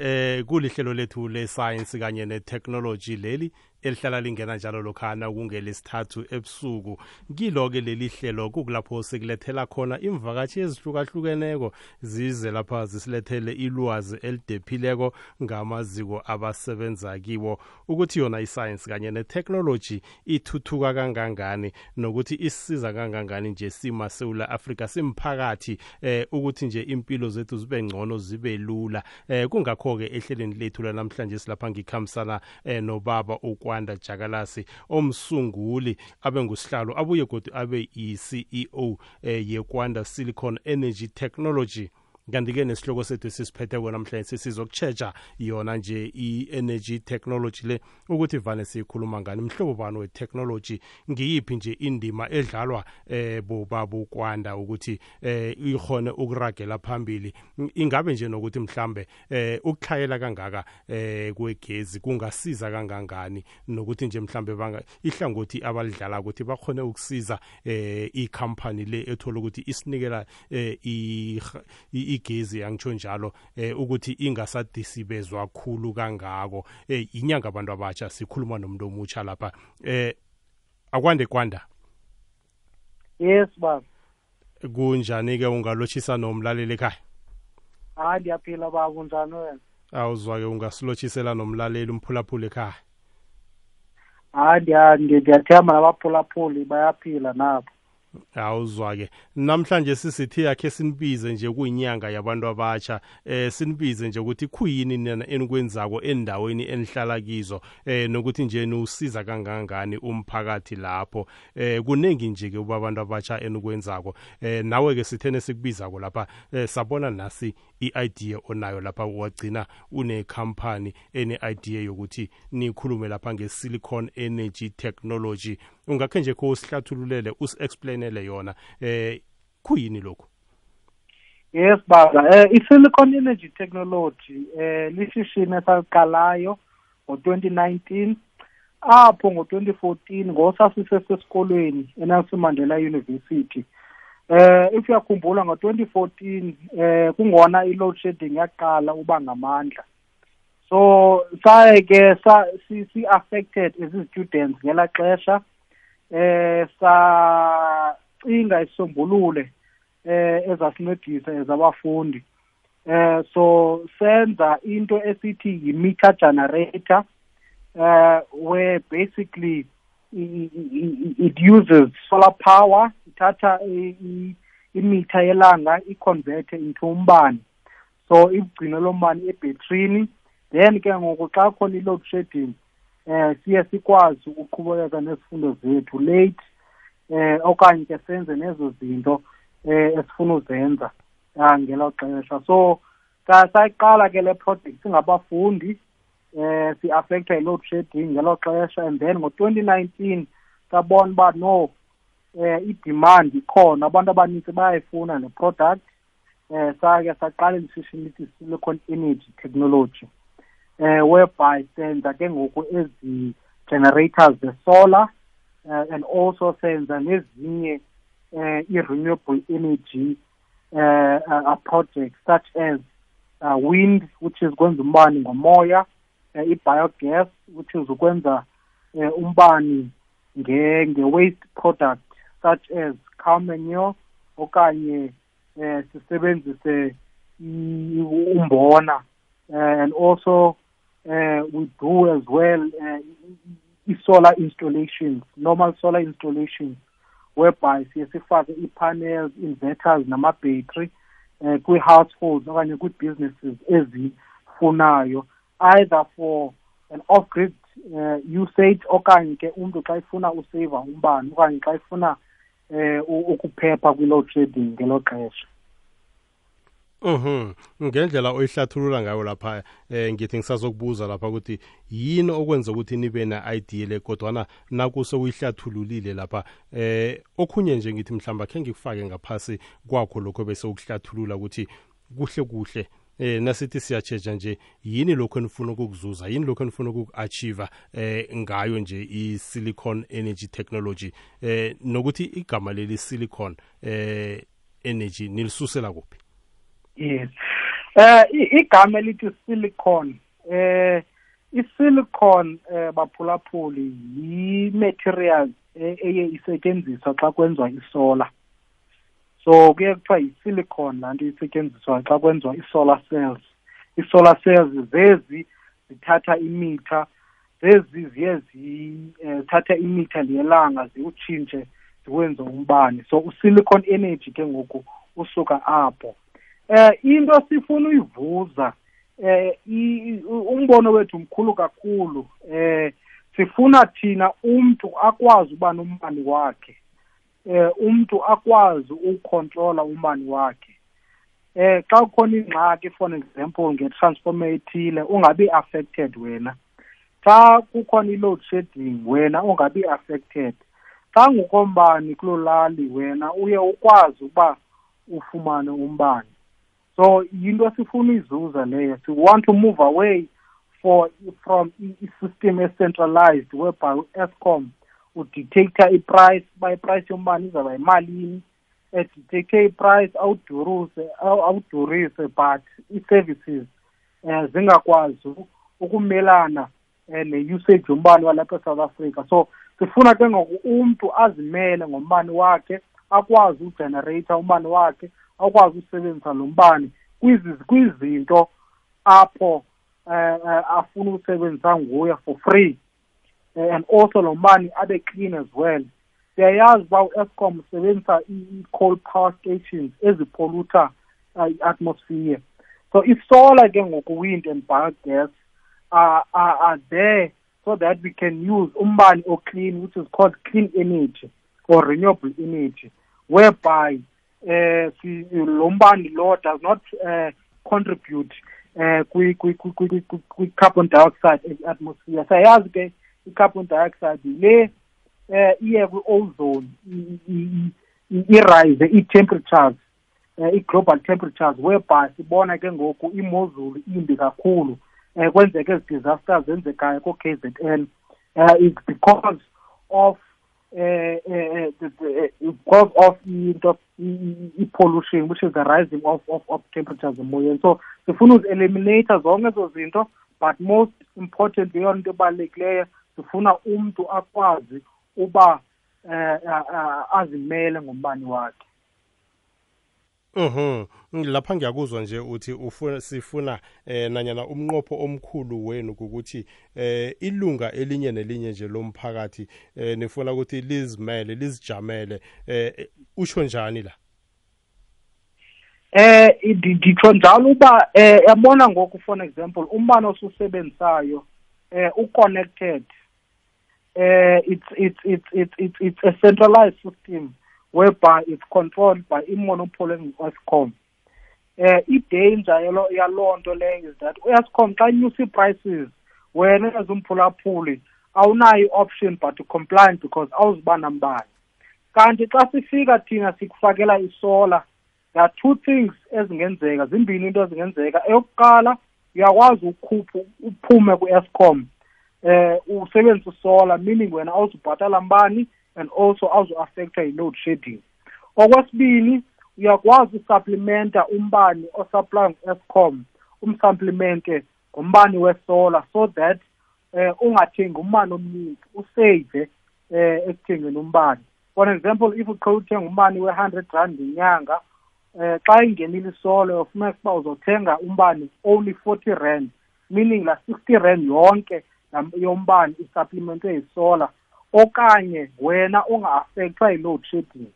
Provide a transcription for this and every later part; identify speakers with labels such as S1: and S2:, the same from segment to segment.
S1: eh kulihlelo lethu le-science kanye ne-technology leli elihlala lingena njalo lokhana kungelesithathu ebusuku. Kilo-ke leli hlelo kukulapho sikulethela khona imvakatshi ezihlukahlukeneko zize lapha zisilethele ilwazi elidephileko ngamaziko abasebenza kiwo. Ukuthi yona isayensi kanye netechnology ithuthuka kangangani nokuthi isisiza kangangani nje simasewula afrika simphakathi eh ukuthi nje impilo zethu zibe ngcono zibe lula. Eh kungakho-ke ehlelweni lethu lanamhlanje silapha ngikhambisana eh, nobaba ukwa ukwanda jakalasi omsunguli abe ngusihlalo abuye kodwa abe yi-ceo eh, yekwanda silicon energy technology kanti-ke nesihloko sethu esisiphetheko namhlanje sesizokutsheja yona nje i-energy technology le ukuthi vane siyikhuluma ngani. Mhlobo bani we-technology? Ngiyiphi nje indima edlalwa eh bobaba ukwanda ukuthi eh ikhone ukuragela phambili? Ingabe nje nokuthi mhlambe eh ukukhayela kangaka eh kwegezi kungasiza kangangani? Nokuthi nje mhlambe banga ihlangothi abalidlala ukuthi bakhone ukusiza eh i-company le ethola ukuthi isinikela eh igezi angitsho njalo eh ukuthi ingasadisibezwa kakhulu kangako. Eh inyanga abantu abatsha sikhuluma nomuntu omutsha lapha. Eh akwande kwanda?
S2: Yes baba
S1: kunjani ke ungalochisa nomlaleli ekhaya?
S2: Hayi ndiyaphila baba kunjani wena?
S1: Awuzwa ke ungasilochisela nomlaleli umphulaphula ekhaya?
S2: Hayi ndiyathemba nabaphulaphuli bayaphila nabo.
S1: Awuzwa-ke. Namhlanje sisithi yakhe sinibize nje kuyinyanga yabantu abatsha. Eh sinibize nje ukuthi khuyini nina enikwenzako endaweni enihlala kizo eh nokuthi nje nusiza kangangani umphakathi lapho. Eh kuningi nje ke ubabantu abatsha enikwenzako. Eh nawe ke sithene sikubizako lapha eh sabona nasi i-idea onayo lapha wagcina une-company ene-idea yokuthi nikhulume lapha nge-silicon energy technology. Ungakhe nje kho usihlathululele usi-explainele yona. Eh kuyini lokhu?
S2: Yes baba. Eh i-silicon energy technology eh lishishini esaliqalayo ngo-2019 apho ngo-2014 ngosasisesesikolweni enelson mandela university. Eh if uyakhumbula ngo-2014 eh kungona i-load shedding yaqala uba ngamandla. So saye ke si-affected as students ngela xesha. Eh sacinga isisombulule eh ezasincedisa ezabafundi. Eh so senza into esithi yi-meter generator uh where basically it uses solar power ithatha imitha yelanga iconverte into umbane. So igcine lo mbane ebhetrini. Then ke ngoku xa khona i-load shedding eh siye sikwazi ukuqhubekeka nezifundo zethu late eh okanye ke senze nezo zinto eh esifuna uzenza ngelo xesha. So sayiqala ke le project singabafundi eh si-affectwa yi-load shedding ngelo xesha. And then ngo-2019 sabona uba no eh i-demand ikhona. Abantu abaninzi bayayifuna le product. Eh sake saqala ishishini lithi silicon energy technology eh whereby senza ke ngoku ezi generators ze-solar uh, and also senza nezinye uh, i-renewable energy uh, uh, projects such as uh, wind which is kwenza umbane ngomoya uh, i-biogas which is ukwenza uh, umbane nge-waste product such as cow manure okanye uh, sisebenzise umbona uh, and also uh, we do as well uh, i-solar installations normal solar installations whereby siye sifake i-panels inverters nama-battery uh, kwi-households okanye kwi-businesses ezifunayo either for an off-grid uh, usage okanye ke umntu xa ifuna useva umbane okanye xa ifuna eh ukuphepha kwi-load shedding ngelo xesha.
S1: Mhm ngendlela oyihlathulula ngayo lapha eh ngithi ngisazokubuza lapha ukuthi yini okwenza ukuthi nibe na idea le kodwana nakuse uyihlathululile lapha eh okhunye nje ngithi mhlamba khe ngikufake ngaphasi kwakho lokho bese ukuhlathulula ukuthi kuhle kuhle eh nasithi siyacheja nje yini lokho enifuna ukukuzuza yini lokho enifuna ukuku-achieve eh ngayo nje i-silicon energy technology eh nokuthi igama leli silicon eh energy nilisusela kuphi
S2: yes. Eh igama elithi silicon eh isilicon eh baphulaphuli yi-material e, eye isetyenziswa xa kwenziwa isolar. So kuye kuthiwa yi-silicon laa nto isetyenziswa xa kwenziwa i-solar cells. I-solar cells zezi zithatha imitha zezi ziye zithatha imitha liyelanga ziwutshintshe ziwenze umbane. So u-silicon energy ke ngoku usuka apho. Eh into sifuna uyivuza eh umbono wethu mkhulu kakhulu. Eh sifuna thina umuntu akwazi uba nombani wakhe. Eh umuntu akwazi ukucontrola umbani wakhe. Eh xa kukhona ingxaki for example nge-transformer ethile ungabi affected wena. Xa kukhona i-load shedding wena ungabi affected. Xa ngukombani kuloo lali wena uye ukwazi ukuba ufumane umbane so yinto sifuna izuza leyo we want to move away for from i-system ecentralized whereby u-escom udictator iprice uba iprice yombane izawuba yimalini edictate iprice awudurise awudurise but ii-services um zingakwazi ukumelana um ne-usage yombane walapha esouth africa. So sifuna ke ngoku umntu azimele ngombane wakhe akwazi ugenerata umbane wakhe akwazi usebenzisa lo mbane kwizinto apho eh, eh afuna ukusebenzisa nguye for free. Eh, and also lo mbane abe clean as well. Siyayazi uba u-escom usebenzisa i-coal power stations ezipholuta uh, i-atmosphere. So isolar ke ngoku wind and biogas are, are, are there so that we can use umbane oclean which is called clean energy or renewable energy whereby uh, lo mbane lo does not uh, contribute uh, kwi-carbon dioxide e-atmosphere sayazi ke i-carbon dioxide le uh, iye kwi-ozone irise ii-temperatures uh, i-global temperatures whereby sibona ke ngoku imozulu imbi kakhulu um kwenzeka ezi disasters zenzekayo ko-k z n uh, it's because of uh, uh, because of into i-pollution which is the rising of, of, of temperatures emoyeni so sifuna uzi-eliminate zonke ezo zinto but most important yeyona into ebalulekileyo sifuna umntu akwazi uba uh, azimele ngombani wakhe.
S1: Mhm. Lapha ngiyakuzwa nje uthi ufuna sifuna eh nanyana umnqopho omkhulu wenu ukuthi eh ilunga elinye nelinye nje lomphakathi eh nifuna ukuthi lizimele lizijamele eh usho njani la?
S2: Eh ngitsho njalo uba eh yabona ngoku for example umbane osusebenzayo eh uconnected eh it's it's it's it's it's a centralized system whereby it's controlled by i-monopoly engu-escom eh i-danger yaloo nto leyo is that u-escom xa inyusa ii-prices wena ezumphulaphuli awunayo i-option but to comply because awuzuba nambani kanti xa sifika thina sikufakela isola there are two things ezingenzeka zimbini into ezingenzeka. Eyokuqala uyakwazi ukhupha uphume ku-escom eh usebenzisa isola meaning wena awuzubhatala mbani and also azo-affecta yi-load shedding. Okwesibili uyakwazi usupplementa umbane osupply ngu-escom umsupplemente ngombane wesolar so that eh ungathengi umbane omningi usave eh ekuthengeni umbane for example if uqhela uthenga umbane we-hundred rand ngenyanga eh xa ingenile isolo ufumanisa uba uzothenga umbane only forty rand meaning la sixty rand yonke yombane isupplementwe yisolar okanye wena unga-affectwa yi-load shedding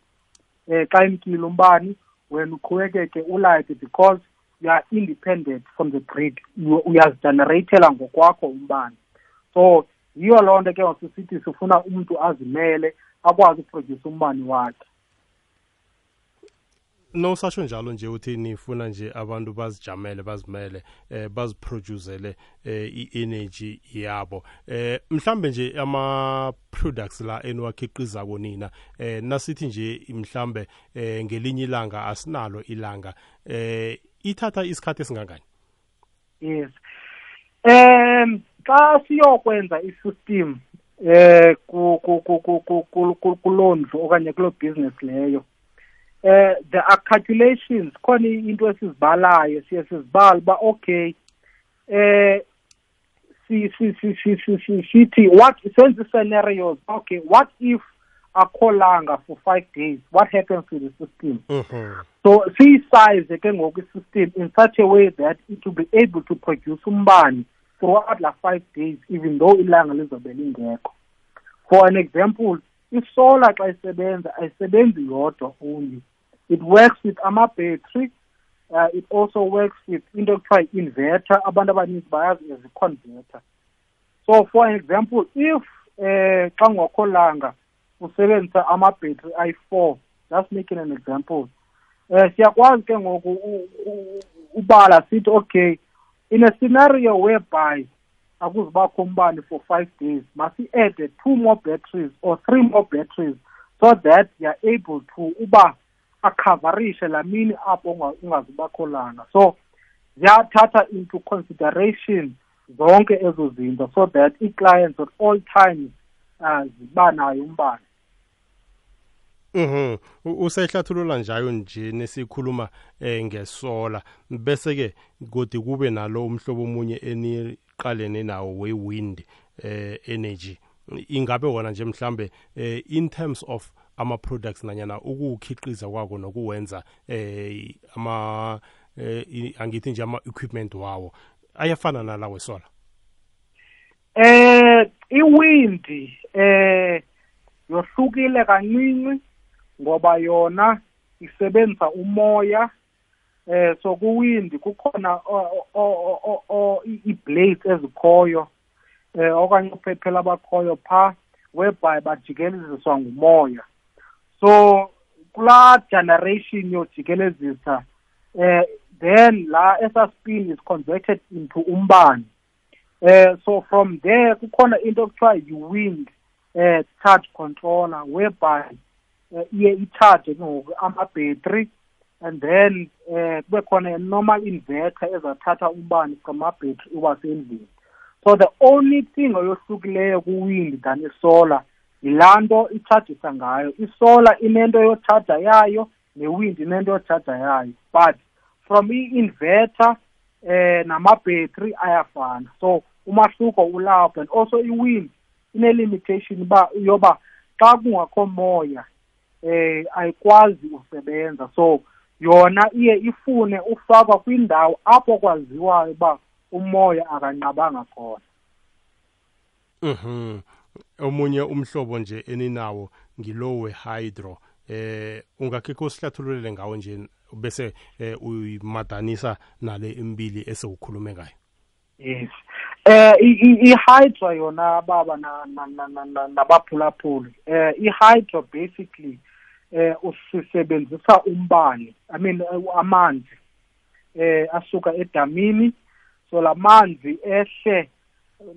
S2: um xa imkile umbani wena uqhubekeke ulayite because you are independent from the grid uyazigeneratela ngokwakho umbane. So yiyo loo nto ke ngosisithi sifuna umntu azimele akwazi uproduce umbane wakhe.
S1: No sasho njalo nje uthi nifuna nje abantu bazijamele bazimele eh baziproducele eh i-energy yabo eh mhlambe nje ama products la eniwakhiqiza konina eh nasithi nje mhlambe eh ngelinye ilanga asinalo ilanga eh ithatha isikhathi esingangani
S2: yes um xa siyokwenza i-system eh ku ku ku ku kulondlo okanye kulo business leyo eh there are calculations khona into esizibalayo siye sizibala ba okay eh si si si si si sithi what senze scenarios okay what if akholanga for 5 days? What happens to the system? Mm -hmm. so siyisize ke ngoku i-system in such a way that it will be able to produce umbane throughout la 5 days even though ilanga lizobe lingekho. For an example isolar xa isebenza ayisebenzi yodwa only it works with ama-battery uh, it also works with into ekuthiwa i-inverter abantu abaninzi bayazi as i-converter. So for an example if eh xa ngokho langa usebenzisa ama-battery ayi-four just making an example. Eh siyakwazi ke ngoku ubala sithi okay in a scenario whereby akuzubakho umbane for five days. Masi-add two more batteries or three more batteries so that you are able to uba akhavarishe la mini apho ungazubakho langa so ziyathatha into consideration zonke ezo zinto so that ii-clients at all times uh, ziba nayo umbane.
S1: Mhm. Usehlathulula njayo nje nesikhuluma eh ngesola. Bese ke kodi kube nalo umhlobo omunye eniqalene nawo we-wind eh energy. Ingabe wona nje mhlambe eh in terms of ama products nanyana ukukhiqiza kwako nokuwenza eh ama eh angithi nje ama equipment wawo ayafana nalawe sola
S2: eh iwind eh yohlukile kancinci ngoba yona isebenzisa umoya eh so kuwindi kukhona i-blades ezikhoyo eh okanye uphephela abakhoyo pha whereby bajikeleziswa ngumoya. So kulaa generation yojikelezisa eh then la esaspin is converted into umbane. Eh so from there kukhona into okuthiwa yi-wind eh charge controller whereby uh, iye i-charge ngoku ama-battery and then eh kube khona normal inverter ezathatha umbane from ama-battery iwasendlini so the only thing eyohlukileyo ku-wind than isolar yilaa nto itshajisa ngayo. Isolar inento yotshaja yayo ne-wind inento yotshaja yayo. But from i-inverter eh nama-battery ayafana. So umahluko ulapho. And also i-wind ine-limitation ba yoba xa kungakho moya eh ayikwazi usebenza so yona iye ifune ufakwa kwindawo apho kwaziwayo uba umoya akanqabanga khona.
S1: Mhm omunye umhlobo nje eninawo ngilo we-hydro eh ungakhikho usihlathululele ngawo nje bese eh, uyimadanisa nale imbili esewukhulume ngayo.
S2: Yes. Eh i-hydro yona baba nabaphulaphuli. Eh i-hydro basically eh usisebenzisa umbane i mean amanzi eh asuka edamini. So lamanzi ehle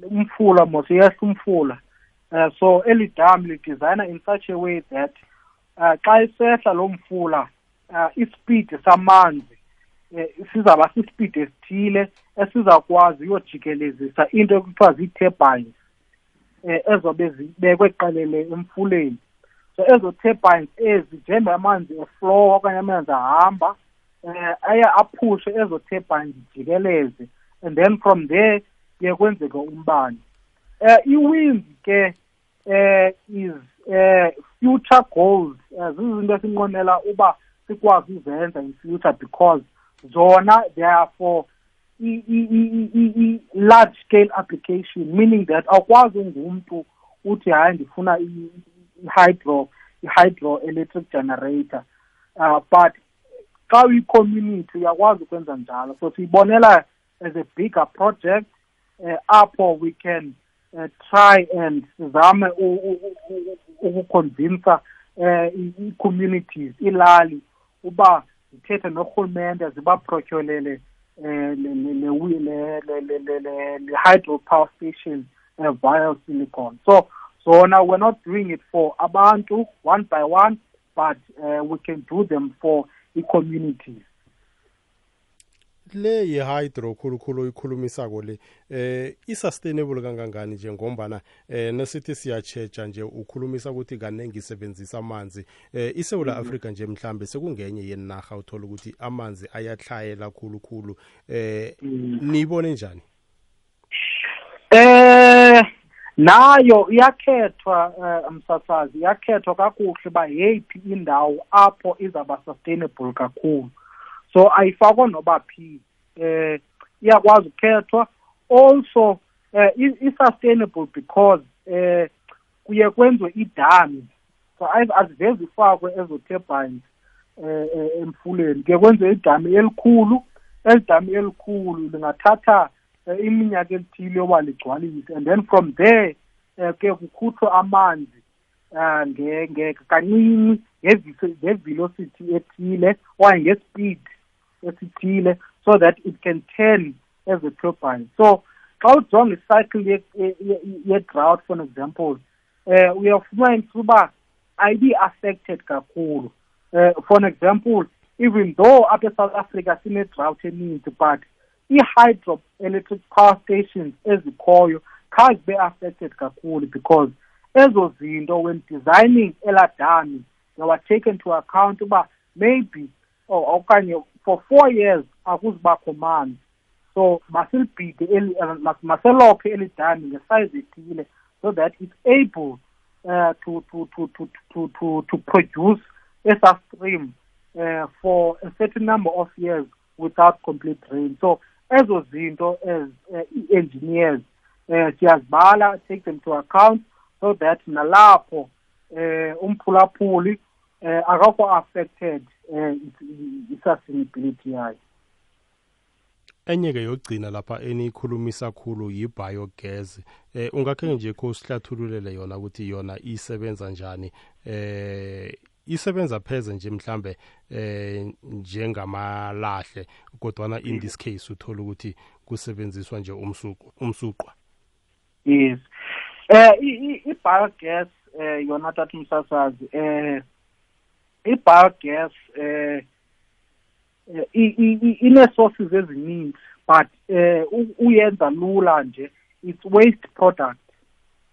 S2: umfula mos yehle umfula. Uh, so eli dam lidesigner in such a way that uh, xa isehla lo mfula ispeed samanzi sizaba sispeed esithile esizakwazi uyojikelezisa into ekuthiwa zii-turbines um ezobe zibekwe qelele emfuleni. Ezo turbines ezi njengoba amanzi eflow okanye amanzi ahamba um aye aphushe ezo turbines jikeleze. And then from there kuye kwenzeke umbane. Uh, i-wind ke uh, is uh, future goals. Uh, zizinto esinqonela uba sikwazi uzenza in future because zona for i-large scale application meaning that awukwazi ungumntu uthi hayi ndifuna i-hydro i-hydro electric generator. Uh, but xa uyi-community uyakwazi ukwenza njalo. So siyibonela as a bigger project uh, apho we can uh, try and sizame ukuconvinsa uh, i-communities ilali uba zithethe norhulumente zibaprotyolele le-hydro power station uh, via silicon. So zona we're not doing it for abantu one by one but uh, we can do them for i-communities
S1: le ye-hydro khulukhulu ikhulumisako le eh i-sustainable kangangani nje? Ngombana eh nesithi siyachecha nje ukhulumisa ukuthi kaningi isebenzisa amanzi. Eh isewula mm-hmm. afrika nje mhlambe sekungenye yenarha uthola ukuthi amanzi ayahlayela khulukhulu. Eh mm. niyibone njani?
S2: Eh nayo iyakhethwa uh, msasazi iyakhethwa kakuhle uba yeyiphi indawo apho izawuba sustainable kakhulu. So ayifakwa noba phi eh iyakwazi ukukhethwa. Also eh i-sustainable because eh kuye kwenziwe idami so azivezi ifakwe ezo turbines eh emfuleni. Kuye kwenziwe idami elikhulu elidami elikhulu lingathatha iminyaka elithile yoba ligcwalise and then from there ke kukhutshwa amanzi uh, kancinci ngevelocity ethile okanye ngespeed esithile so that it can turn as a turbine. So xa ujonga icycle ye-drought for example um uyafumanisa uba ayibi affected kakhulu. Uh, for example even though apha esouth africa sine-drought eninzi but ii-hydro electric power stations ezikhoyo zibe affected kakhulu because ezo zinto when designing eladami they were taken to account uba maybe okanye for four years akuzibakho manzi so masilibhide maselokhe elidami ngesize ethile so that it's able uh, to, to, to, to, to, to, to produce esa stream uh, for a certain number of years without complete rain. So ezo zinto as uh, engineers uh, siyazibala take them to account so that nalapho uh, umphulaphuli uh, akakho affected uh, i-sustainability yayo.
S1: Enye ke yogcina lapha eniyikhulumisa khulu yi-biogas eh ungakhe nje kho sihlathululele yona ukuthi yona isebenza njani eh isebenza pheze nje mhlambe eh njengamalahle kodwana in this case uthola ukuthi kusebenziswa nje umsuqwa umsuqwa.
S2: Yes. Eh i-biogas eh yona thatha umsasazi eh i-biogas eh ine-sources eziningi but eh uyenza lula nje. It's waste product.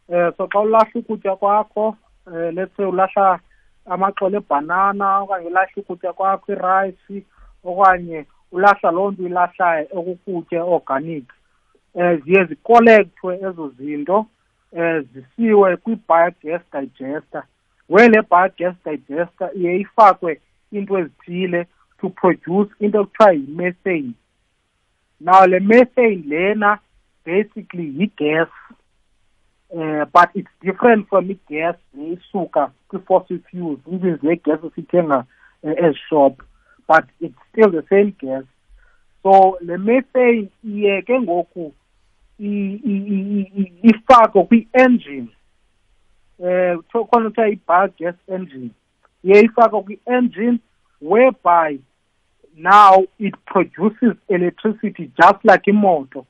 S2: Eh so xa ulahla ukutya kwakho eh let's say ulahla amaxolo ebhanana okanye ulahla ukutya kwakho irayisi okanye ulahla loo nto uyilahlayo okukutya organic. Eh ziye zikolekthwe ezo zinto eh zisiwe kwi-biogas digester. Where le biogas digester iye ifakwe into ezithile to produce into ekuthiwa yi-methane. Now le methane lena basically yi-gas. Uh, but it's different from i-gas eisuka kwi-fossil fuels even le gas esithenga uh, ezishop but it's still the same gas. So le methane iye ke ngoku ifakwe kwi-engine um khona kuthiwa i-biogas engine iye ifakwe kwi-engine whereby now it produces electricity just like imoto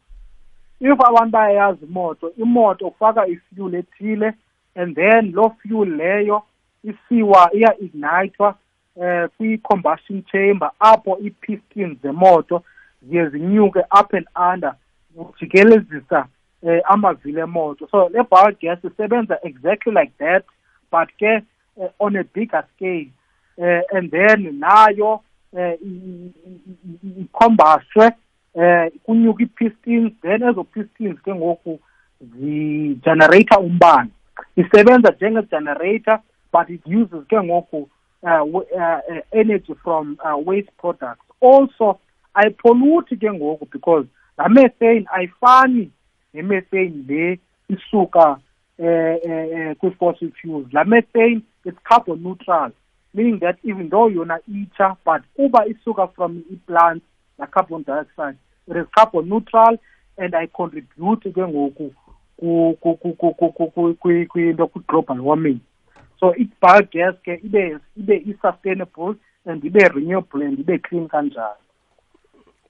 S2: if abantu bayayazi imoto imoto kufaka ifuel ethile and then loo fuel leyo isiwa iya-ignithwa eh kwi-combustion chamber apho ii-pistons zemoto ziye zinyuke up and under ujikelezisa eh amavili emoto so le biogas isebenza exactly like that but ke uh, on a bigger scale uh, and then nayo eh ikhombaswe eh kunyuka i-pistons then ezo pistons ke ngoku zigenerator umbane. Isebenza njenge-generator but it uses ke ngoku uh, energy from uh, waste products. Also ayipholuthi ke ngoku because la methane ayifani nemethane le isuka eh, eh, kwi-fossil fuels. La methane it's carbon neutral meaning that even though yona itsha but kuba isuka from i-plant la carbon dioxide is carbon neutral and i contribute ke ngoku kwinto kwi-global warming. So i-biogas ke ibe ibe i-sustainable and ibe renewable and ibe clean kanjalo.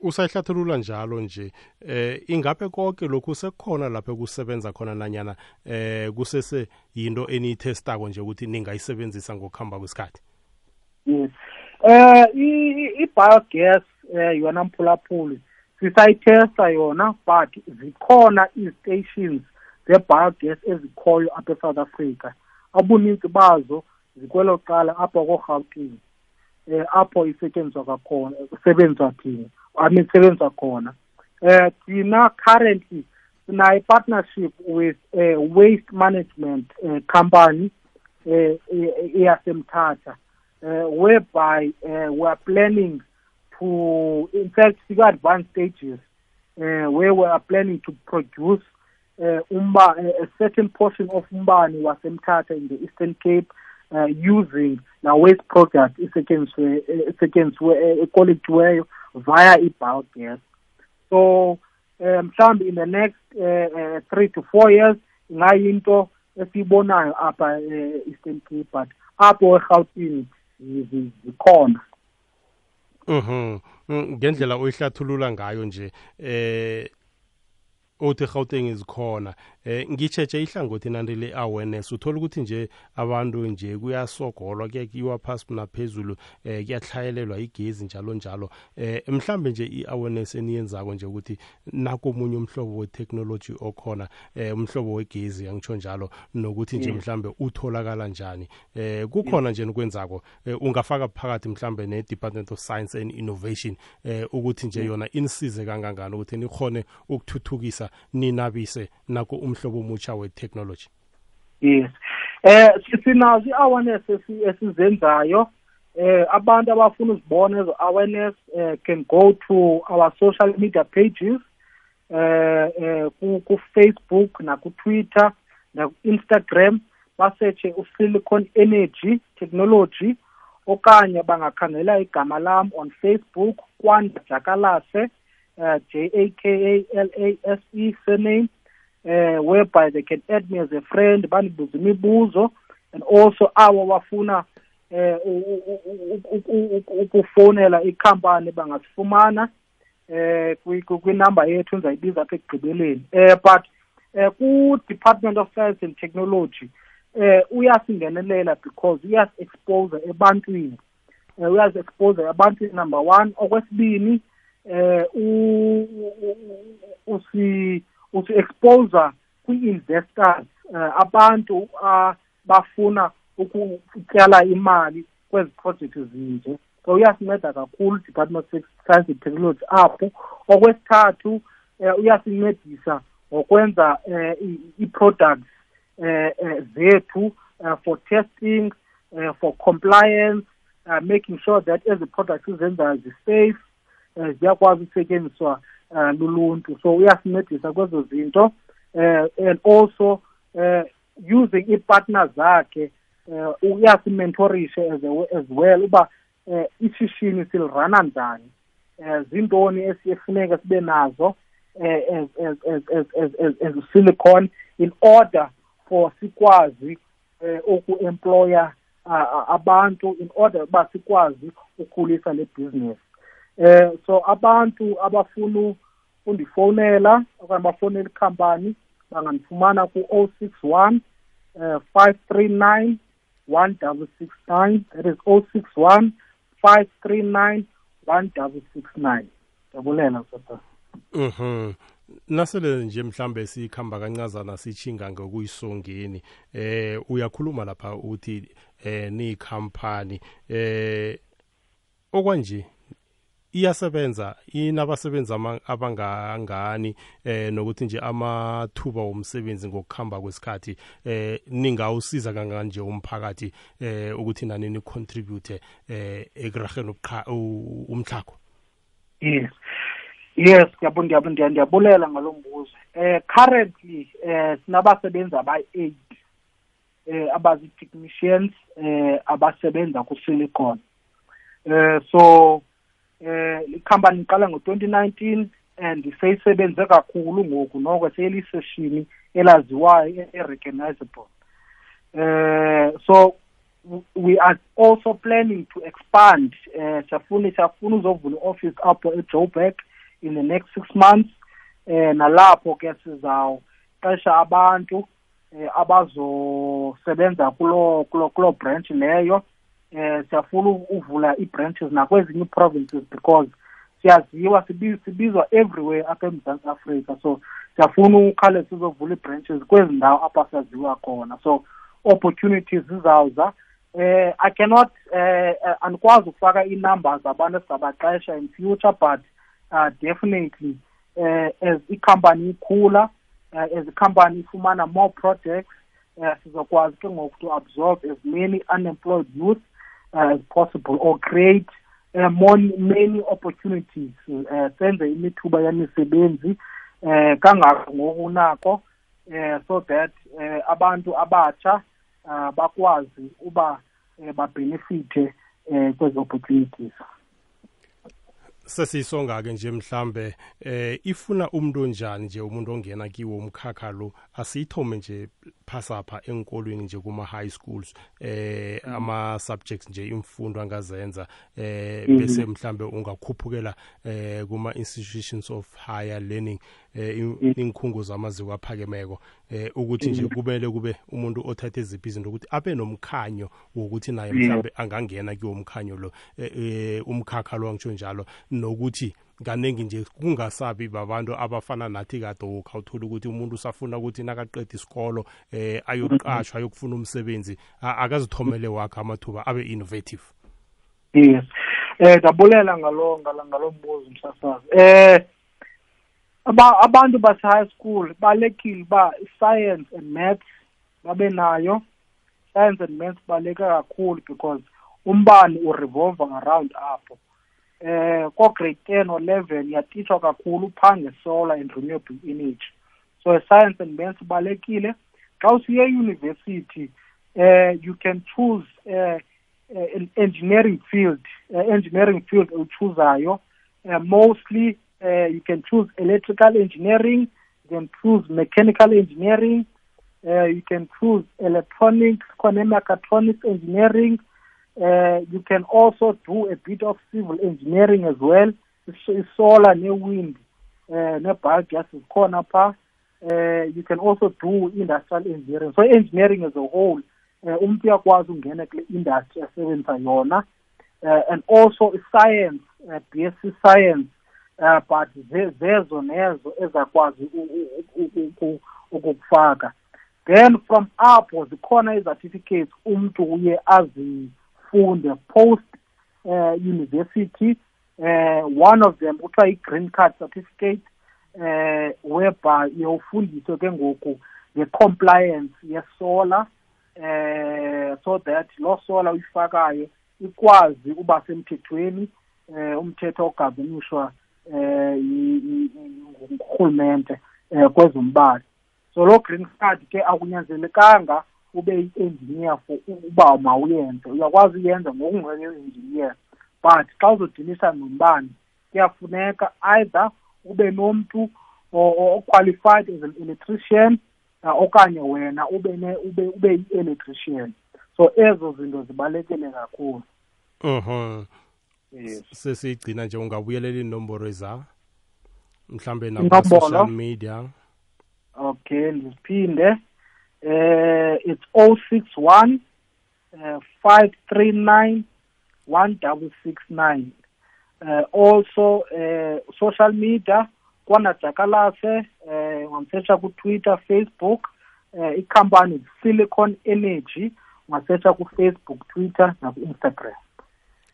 S1: Usayihlathulula njalo nje eh ingabe konke lokhu sekukhona lapho kusebenza khona nanyana eh kusese yinto eniyithestako nje ukuthi ningayisebenzisa ngokuhamba kwesikhathi?
S2: Yes. Eh i-biogas eh yona mphulaphuli sisayithesta yona but zikhona ii-stations ze-biogas ezikhoyo apha eSouth Africa. Abuninzi bazo zikwelo cala apha koRhawutini eh apho isetyenziswa kakhona isebenzwa thina i mean sebenzwa khona. Eh thina currently sinayo partnership with a waste management uh, company eyasemthatha uh, uh, whereby uh, we are planning to in fact sika advanced stages uh, where we are planning to produce uh, umba a certain portion of umbani wasemthatha in the eastern cape uh, using la waste product isetyenziswe isetyenziswe ekolektiweyo via i-biogas. So mhlawumbe in the next uh, three to four years ingayinto esiyibonayo apha e-eastern cape but apho erhawutini zikhona
S1: mhm ngendlela oyihlathulula ngayo nje eh othi Gauteng izikhona eh ngitshetshe ihlangothi nanti le awareness uthola ukuthi nje abantu nje kuyasogolwa kuyakiwa phasi naphezulu eh kuyahlayelelwa igezi njalo njalo. Eh mhlambe nje i-awareness eniyenzako nje ukuthi nako omunye umhlobo we-technology okhona eh umhlobo wegezi angitsho njalo nokuthi nje mhlambe utholakala njani. Eh kukhona nje nokwenzako eh, ungafaka phakathi mhlambe ne-department of science and innovation eh ukuthi nje yona inisize kangangani ukuthi nikhone ukuthuthukisa ninabise nako umhlobo omutsha we-technology?
S2: Yes. Eh sinazo i-awareness esizenzayo. Eh abantu abafuna uzibona ezo awareness eh, can go to our social media pages eh, eh ku Facebook na ku Twitter na ku Instagram basearche uSilicon Energy Technology okanye bangakhangela igama lam on Facebook Kwanda Jakalase uh, J A K A L A S E surname. Uh, whereby they can add me as a friend banibuze imibuzo and also abo bafuna eh ukufonela ikhampani bangasifumana eh kwinamba yethu enzayibiza apha ekugqibeleni eh but eh ku Department of Science and Technology eh uyasingenelela because uyas expose ebantwini eh uyas expose ebantwini number 1 okwesibini eh usi usi expose kwi-investors uh, abantu abafuna ukutyala imali kwezi project zinje so uyasinceda kakhulu department of science and technology apho. Okwesithathu uh, uyasincedisa ngokwenza uh, i-products uh, uh, zethu uh, for testing uh, for compliance uh, making sure that ezi products izenzayo zi-safe um ziyakwazi ukusetyenziswa um luluntu. So uyasincedisa kwezo zinto um and also um using ii-partner zakhe um uyasimentorishe as, as well uba um ishishini silirana njani. Um zintoni esifuneka sibe nazo as, as, as, as, as, as, as silicon in order for sikwazi um uku-employa uh, abantu in order uba sikwazi ukhulisa le business. Eh so abantu abafuna undifonela okanye bafonela ikhampani bangandifumana ku-061 uh, 539 1669 that is 061 539 1669 jabulela sasa
S1: mhm. Nasele nje mhlambe sikhamba kancazana sichinga ngokuyisongeni eh uyakhuluma lapha uthi eh ni company eh okwanje? Iyasebenza inabasebenzi abangangani eh nokuthi nje amathuba womsebenzi ngokukhamba kwesikhathi eh ningawusiza kangani nje umphakathi eh ukuthi nani ni contribute eh ekuraheni umhlakho
S2: yes. Yes ngiyabona ndiyabulela ngalombuzo eh currently eh sinabasebenzi abayi-8 eh abazi technicians eh abasebenza ku silicon eh so eh ikhampani iqala ngo2019 and seyisebenze kakhulu ngoku noko seyeliseshini elaziwayo e-recognizable. Eh so we are also planning to expand eh siyafuna siyafuna uzovula office apho eJoburg in the next 6 months. Eh nalapho ke sizawuqesha abantu eh abazosebenza kulo kulo branch leyo. eh siyafuna uvula ii-branches nakwezinye ii-provinces because siyaziwa sibizwa everywhere apha emzantsi afrika. So siyafuna ukhale sizovula ii-branches kwezi ndawo apha saziwa khona. So opportunities zizawuza. Eh i cannot eh andikwazi ukufaka ii-numbers abantu esizabaxesha in future but uh, definitely eh as ikhampani ikhula uh, as ikhampani ifumana more projects uh, sizokwazi ke ngoku to absorb as many unemployed youth as possible or create uh, more, many opportunities uh, senze imithuba yemisebenzi uh, kangako ngokunako uh, so that uh, abantu abatsha uh, bakwazi uba uh, babenefite uh, kwezi opportunities.
S1: Sesiyisonga ke nje mhlambe eh ifuna umuntu onjani nje umuntu ongena kiwo umkhakha lo asiyithome nje phasapha enkolweni nje kuma high schools eh mm. ama subjects nje imfundo angazenza eh mm. bese mhlambe ungakhuphukela eh kuma institutions of higher learning eh mm. inkhungo zamaziko aphakemeko eh ukuthi nje kumele kube umuntu othatha iziphi izinto ukuthi abe nomkhanyo wokuthi naye mhlambe angangena kiwo umkhanyo lo eh umkhakha lo ngisho njalo. Nokuthi kaningi nje kungasabi babantu abafana nathi kade ukhawuthola ukuthi umuntu usafuna ukuthi nakaqeda isikolo eh ayoqashwa ayokufuna umsebenzi akazithomele wakhe amathuba abe innovative.
S2: Yes. Eh dabulela ngalo ngalo mbuzo msasazi eh abantu base high school balekile ba science and maths babe nayo science and maths baleka kakhulu because umbani urevolve around apho. Eh ko grade 10 or 11 yatishwa kakhulu phange solar and renewable energy. So science and maths balekile. Xa usiye university eh you can choose eh an engineering field uh, engineering field uchuzayo uh, mostly uh, you can choose electrical engineering you can choose mechanical engineering uh, you can choose electronics mechatronics engineering. Uh, you can also do a bit of civil engineering as well. It's solar new wind, uh, ne-biogas zikhona phaa uh, you can also do industrial engineering. So engineering as a whole uh, umuntu uyakwazi industry and also science uh, bsc science uh, but zezo nezo ezakwazi ukukufaka then from apho zikhona i-certificates umuntu uye azi afunde post uh, university uh, one of them kuthiwa i-green card certificate uh, whereby uyawufundiswe ke ngoku nge-compliance yesolar uh, so that loo solar uyifakayo ikwazi uba semthethweni uh, umthetho ogabenishwa um ngurhulumente um kwezombane. So loo green card ke akunyanzelekanga ube yi-engineer for uba mawuyenze. Uyakwazi uyenza ngokungeke-engineer but xa uzodilisa nombane kuyafuneka either ube nomntu oqualified as an electrician uh, okanye wena ube ne ube ube yi-electrician. So ezo zinto zibalulekile kakhulu.
S1: Mhm yes. Sesiyigcina nje ungabuyelela inomboro eza mhlambe na-social media.
S2: Okay ngiphinde eh it's 061 uh, 539 1669 uh, also uh, social media kwana jakalase eh ungasearcha ku-twitter facebook eh ikhampani silicon energy ungasearcha ku-facebook twitter naku-instagram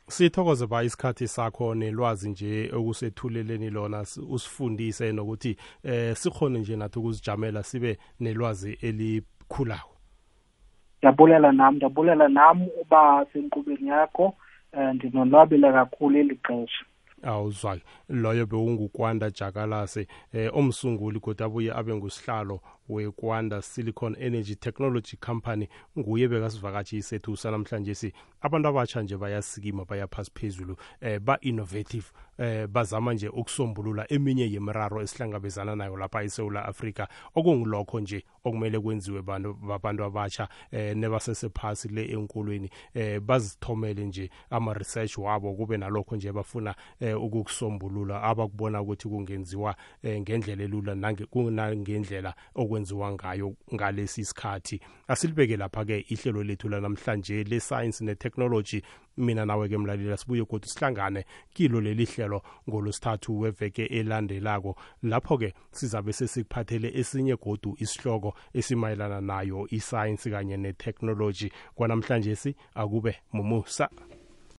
S1: sithokoze ba isikhathi sakho nelwazi nje okusethuleleni lona usifundise nokuthi eh sikhone nje nathi ukuzijamela sibe nelwazi elikhulayo
S2: ndiyabulela nam ndiyabulela nam uba senkqubeni yakho um ndinonwabile kakhulu eli xesha.
S1: Awuzwake loyo bewungukwanda jakalase eh omsunguli kodwa abuye abe ngusihlalo wekwanda silicon energy technology company nguye bekasivakatshi isethu sanamhlanje si. Abantu abatsha nje bayasikima bayaphasi phezulu eh ba-innovative eh bazama nje ukusombulula eminye yemiraro esihlangabezana nayo lapha eSouth Africa okungilokho nje okumele kwenziwe bantu babantu abatsha eh nebasesephasi le enkolweni eh bazithomele nje ama research wabo kube nalokho nje bafuna eh ukukusombulula abakubona ukuthi kungenziwa eh, ngendlela elula nangendlela okwenziwa ngayo ngalesi sikhathi asilibeke lapha-ke ihlelo lethu lanamhlanje le-science ne-technology. Mina nawe-ke mlalela sibuye kodwa sihlangane kilo leli hlelo ngolosithathu weveke elandelako. Lapho-ke sizabe sesikuphathele esinye godu isihloko esimayelana nayo isayensi kanye ne-technology. Kwanamhlanje si akube mumusa.